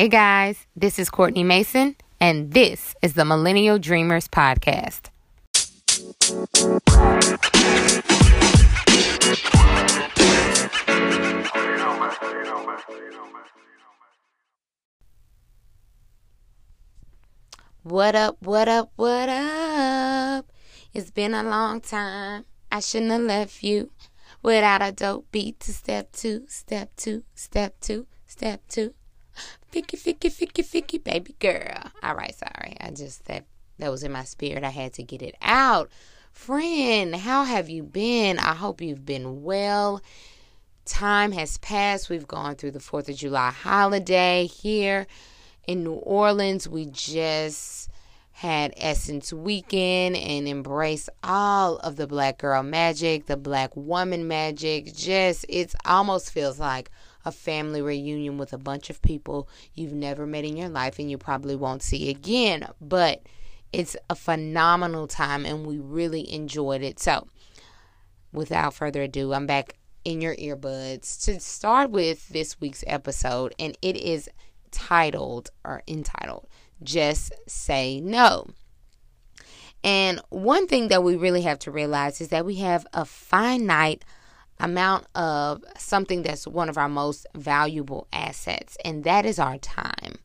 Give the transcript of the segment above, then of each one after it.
Hey guys, this is Courtney Mason, and this is the Millennial Dreamers Podcast. What up, what up, what up? It's been a long time. I shouldn't have left you without a dope beat to step two, step two, step two, step two. Ficky, ficky, ficky, ficky, baby girl. All right, sorry. I just, that, that was in my spirit. I had to get it out. Friend, how have you been? I hope you've been well. Time has passed. We've gone through the 4th of July holiday here in New Orleans. We just had Essence Weekend and embraced all of the black girl magic, the black woman magic. Just, it almost feels like a family reunion with a bunch of people you've never met in your life and you probably won't see again. But it's a phenomenal time and we really enjoyed it. So, without further ado, I'm back in your earbuds to start with this week's episode, and it is titled or entitled Just Say No. And one thing that we really have to realize is that we have a finite amount of something that's one of our most valuable assets, and that is our time.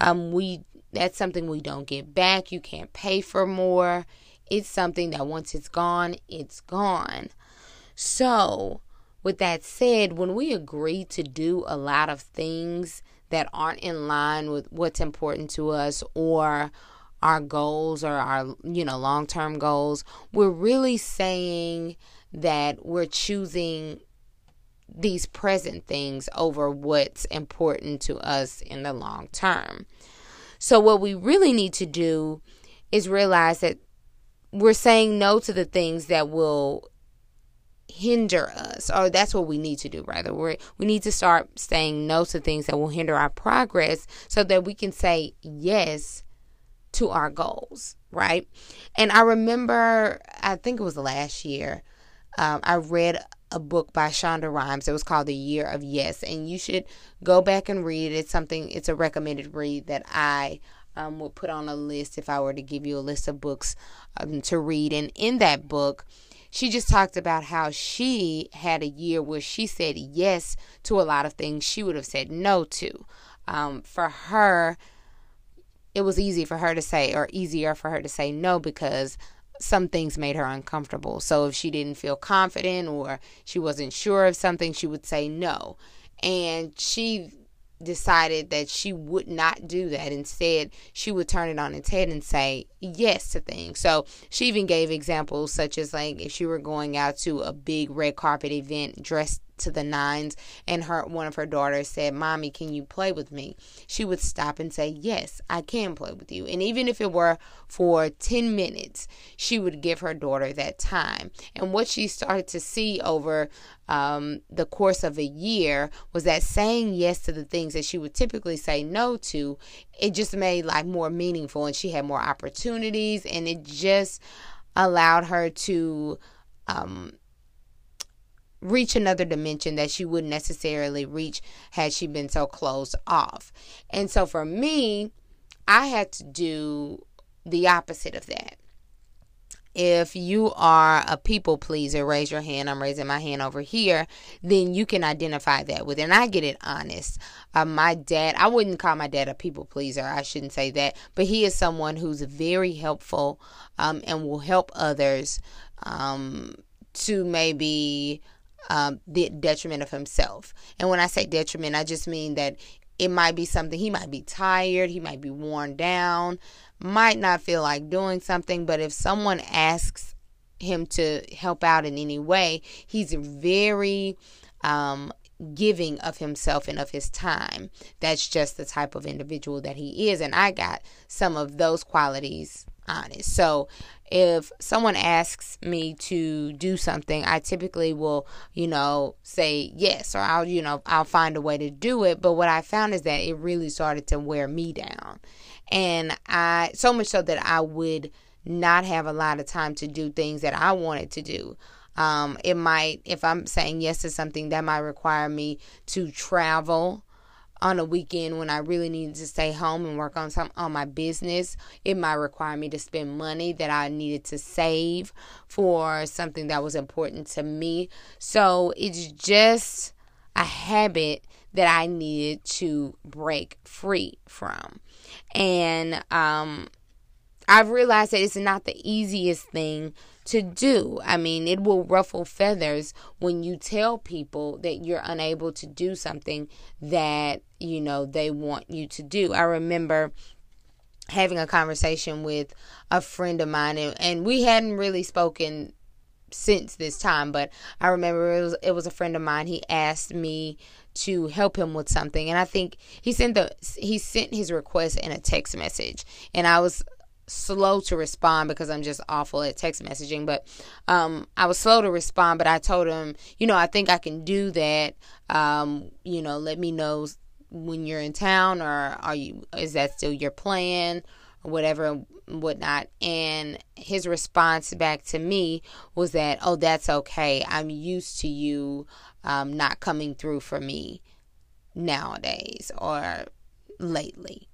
Um, we that's something we don't get back. You can't pay for more. It's something that once it's gone, it's gone. So, with that said, when we agree to do a lot of things that aren't in line with what's important to us or our goals or our, you know, long-term goals, we're really saying that we're choosing these present things over what's important to us in the long term. So, what we really need to do is realize that we're saying no to the things that will hinder us or that's what we need to do rather we we need to start saying no to things that will hinder our progress so that we can say yes to our goals right and i remember i think it was last year um, I read a book by Shonda Rhimes. It was called The Year of Yes, and you should go back and read it. It's something. It's a recommended read that I um, would put on a list if I were to give you a list of books um, to read. And in that book, she just talked about how she had a year where she said yes to a lot of things she would have said no to. Um, for her, it was easy for her to say, or easier for her to say no because some things made her uncomfortable. So if she didn't feel confident or she wasn't sure of something, she would say no. And she decided that she would not do that. Instead, she would turn it on its head and say yes to things. So she even gave examples such as like if she were going out to a big red carpet event dressed to the nines and her one of her daughters said mommy can you play with me? She would stop and say yes i can play with you. And even if it were for 10 minutes she would give her daughter that time. And what she started to see over um, the course of a year was that saying yes to the things that she would typically say no to it just made life more meaningful and she had more opportunities and it just allowed her to um, reach another dimension that she wouldn't necessarily reach had she been so closed off. And so for me, I had to do the opposite of that. If you are a people pleaser, raise your hand. I'm raising my hand over here. Then you can identify that with. And I get it honest. Uh, my dad, I wouldn't call my dad a people pleaser. I shouldn't say that. But he is someone who's very helpful um, and will help others um, to maybe um, the detriment of himself. And when I say detriment, I just mean that it might be something he might be tired, he might be worn down, might not feel like doing something, but if someone asks him to help out in any way, he's very um, giving of himself and of his time. That's just the type of individual that he is. And I got some of those qualities honest. So if someone asks me to do something, I typically will, you know, say yes, or I'll, you know, I'll find a way to do it. But what I found is that it really started to wear me down. And I, so much so that I would not have a lot of time to do things that I wanted to do. Um, it might, if I'm saying yes to something, that might require me to travel on a weekend when I really needed to stay home and work on some on my business. It might require me to spend money that I needed to save for something that was important to me. So it's just a habit that I needed to break free from. And um I've realized that it's not the easiest thing to do. I mean, it will ruffle feathers when you tell people that you're unable to do something that, you know, they want you to do. I remember having a conversation with a friend of mine and, and we hadn't really spoken since this time but i remember it was it was a friend of mine he asked me to help him with something and i think he sent the he sent his request in a text message and i was slow to respond because I'm just awful at text messaging. But um, I was slow to respond, but I told him, you know, I think I can do that. Um, you know, let me know when you're in town, or are you? Is that still your plan, or whatever, and whatnot? And his response back to me was that, oh, that's okay. I'm used to you um, not coming through for me nowadays or lately.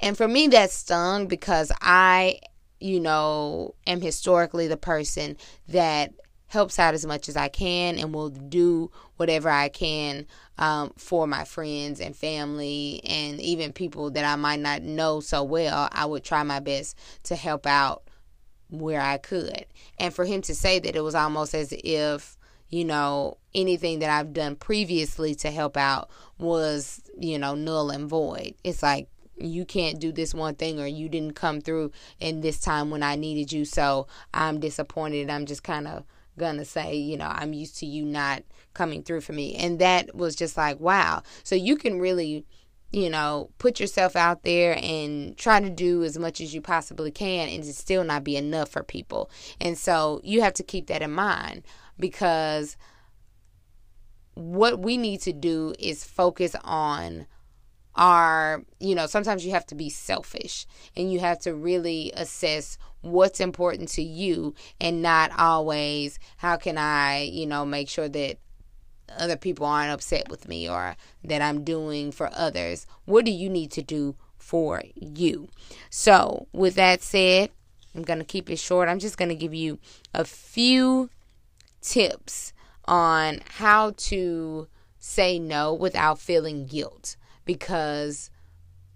And for me, that stung because I, you know, am historically the person that helps out as much as I can and will do whatever I can um, for my friends and family and even people that I might not know so well. I would try my best to help out where I could. And for him to say that it was almost as if, you know, anything that I've done previously to help out was, you know, null and void. It's like, you can't do this one thing or you didn't come through in this time when I needed you. So I'm disappointed. I'm just kind of gonna say, you know, I'm used to you not coming through for me. And that was just like, wow. So you can really, you know, put yourself out there and try to do as much as you possibly can and still not be enough for people. And so you have to keep that in mind because what we need to do is focus on are, you know, sometimes you have to be selfish and you have to really assess what's important to you and not always how can I, you know, make sure that other people aren't upset with me or that I'm doing for others. What do you need to do for you? So, with that said, I'm going to keep it short. I'm just going to give you a few tips on how to say no without feeling guilt because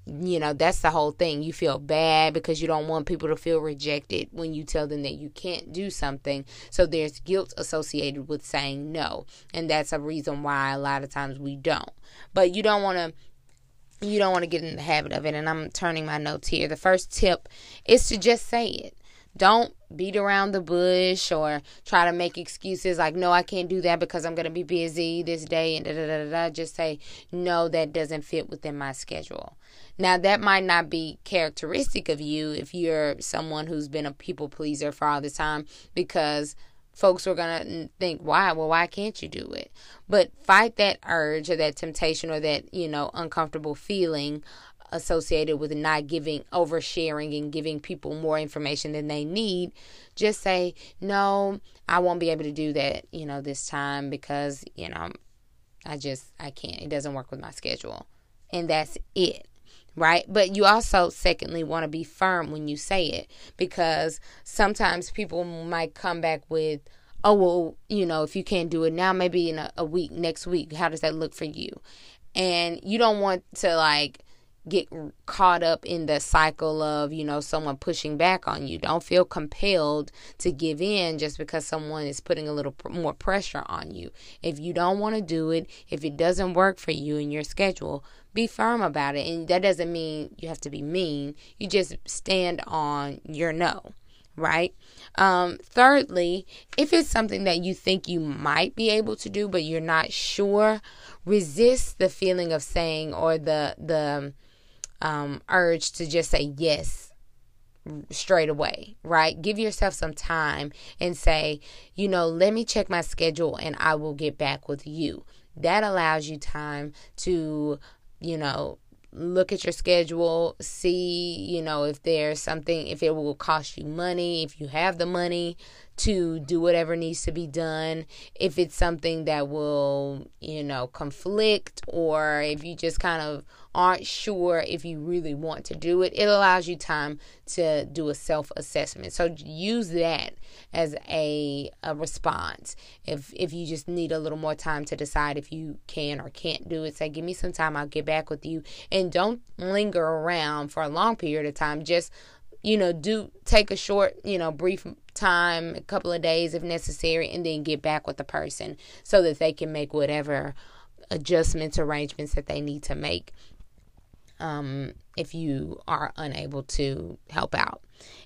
you know that's the whole thing. You feel bad because you don't want people to feel rejected when you tell them that you can't do something. So there's guilt associated with saying no. And that's a reason why a lot of times we don't. But you don't want to you don't want to get in the habit of it. And i'm turning my notes here. The first tip is to just say it don't beat around the bush or try to make excuses like, no, I can't do that because I'm going to be busy this day and da da da da. Just say, no, that doesn't fit within my schedule. Now, that might not be characteristic of you if you're someone who's been a people pleaser for all this time because folks are going to think, why? Well, why can't you do it? But fight that urge or that temptation or that, you know, uncomfortable feeling associated with not giving, oversharing, and giving people more information than they need, just say, no, I won't be able to do that, you know, this time because, you know, I just, I can't. It doesn't work with my schedule. And that's it right? But you also, secondly, want to be firm when you say it because sometimes people might come back with, oh, well, you know, if you can't do it now, maybe in a, a week, next week, how does that look for you? And you don't want to like get caught up in the cycle of, you know, someone pushing back on you. Don't feel compelled to give in just because someone is putting a little more pressure on you. If you don't want to do it, if it doesn't work for you in your schedule, be firm about it. And that doesn't mean you have to be mean. You just stand on your no right? Um, thirdly, if it's something that you think you might be able to do but you're not sure, resist the feeling of saying or the the um, urge to just say yes straight away, right? Give yourself some time and say, you know, let me check my schedule and I will get back with you. That allows you time to, you know, look at your schedule, see, you know, if there's something, if it will cost you money, if you have the money to do whatever needs to be done, if it's something that will, you know, conflict, or if you just kind of aren't sure if you really want to do it, it allows you time to do a self assessment. So use that as a, a response. If if you just need a little more time to decide if you can or can't do it, say, give me some time, I'll get back with you. And don't linger around for a long period of time. Just you know, do take a short, you know, brief time, a couple of days if necessary, and then get back with the person so that they can make whatever adjustments, arrangements that they need to make um, if you are unable to help out.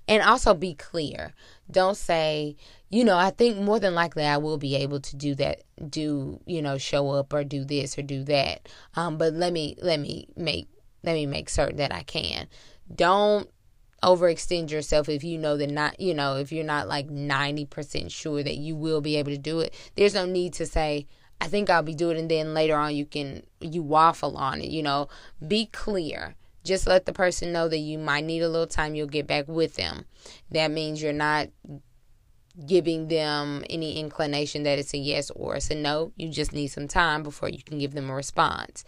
And also be clear. Don't say, you know, I think more than likely I will be able to do that, do, you know, show up or do this or do that. Um, but let me let me make let me make certain that I can. Don't overextend yourself if you know that not you know if you're not like 90% sure that you will be able to do it. There's no need to say i think i'll be doing it and then later on you can you waffle on it you know? Be clear. Just let the person know that you might need a little time you'll get back with them. That means you're not giving them any inclination that it's a yes or it's a no. You just need some time before you can give them a response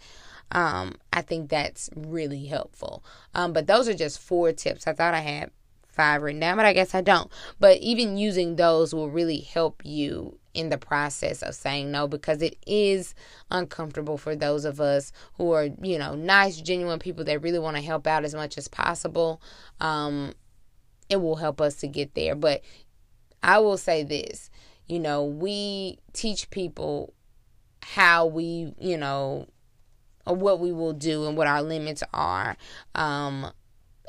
um, I think that's really helpful. Um, but those are just four tips. I thought I had five written down, but I guess I don't. But even using those will really help you in the process of saying no because it is uncomfortable for those of us who are, you know, nice, genuine people that really want to help out as much as possible. Um, it will help us to get there. But I will say this you know, we teach people how we, you know, or what we will do and what our limits are. Um,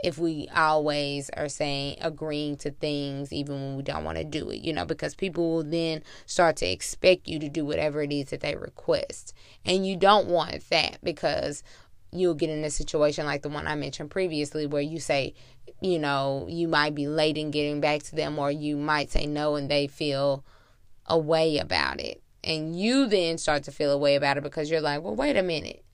if we always are saying agreeing to things even when we don't want to do it, you know, because people will then start to expect you to do whatever it is that they request. And you don't want that because you'll get in a situation like the one I mentioned previously where you say, you know, you might be late in getting back to them or you might say no and they feel a way about it. And you then start to feel a way about it because you're like, well, wait a minute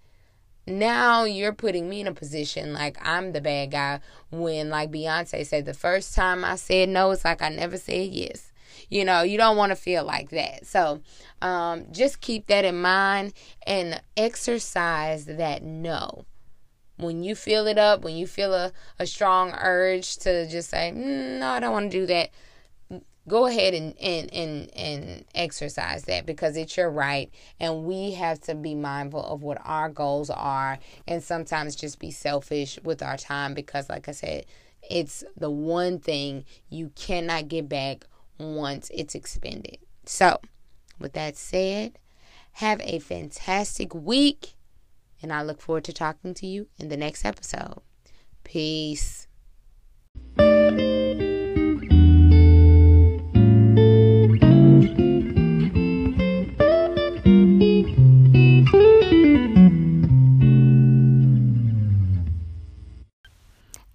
now you're putting me in a position like I'm the bad guy when like Beyonce said the first time I said no it's like I never said yes. You know, you don't want to feel like that. So, um, just keep that in mind and exercise that no. When you feel it up, when you feel a, a strong urge to just say, mm, no, I don't want to do that, go ahead and, and and and exercise that because it's your right. And we have to be mindful of what our goals are and sometimes just be selfish with our time because like i said it's the one thing you cannot get back once it's expended. So with that said have a fantastic week and i look forward to talking to you in the next episode. Peace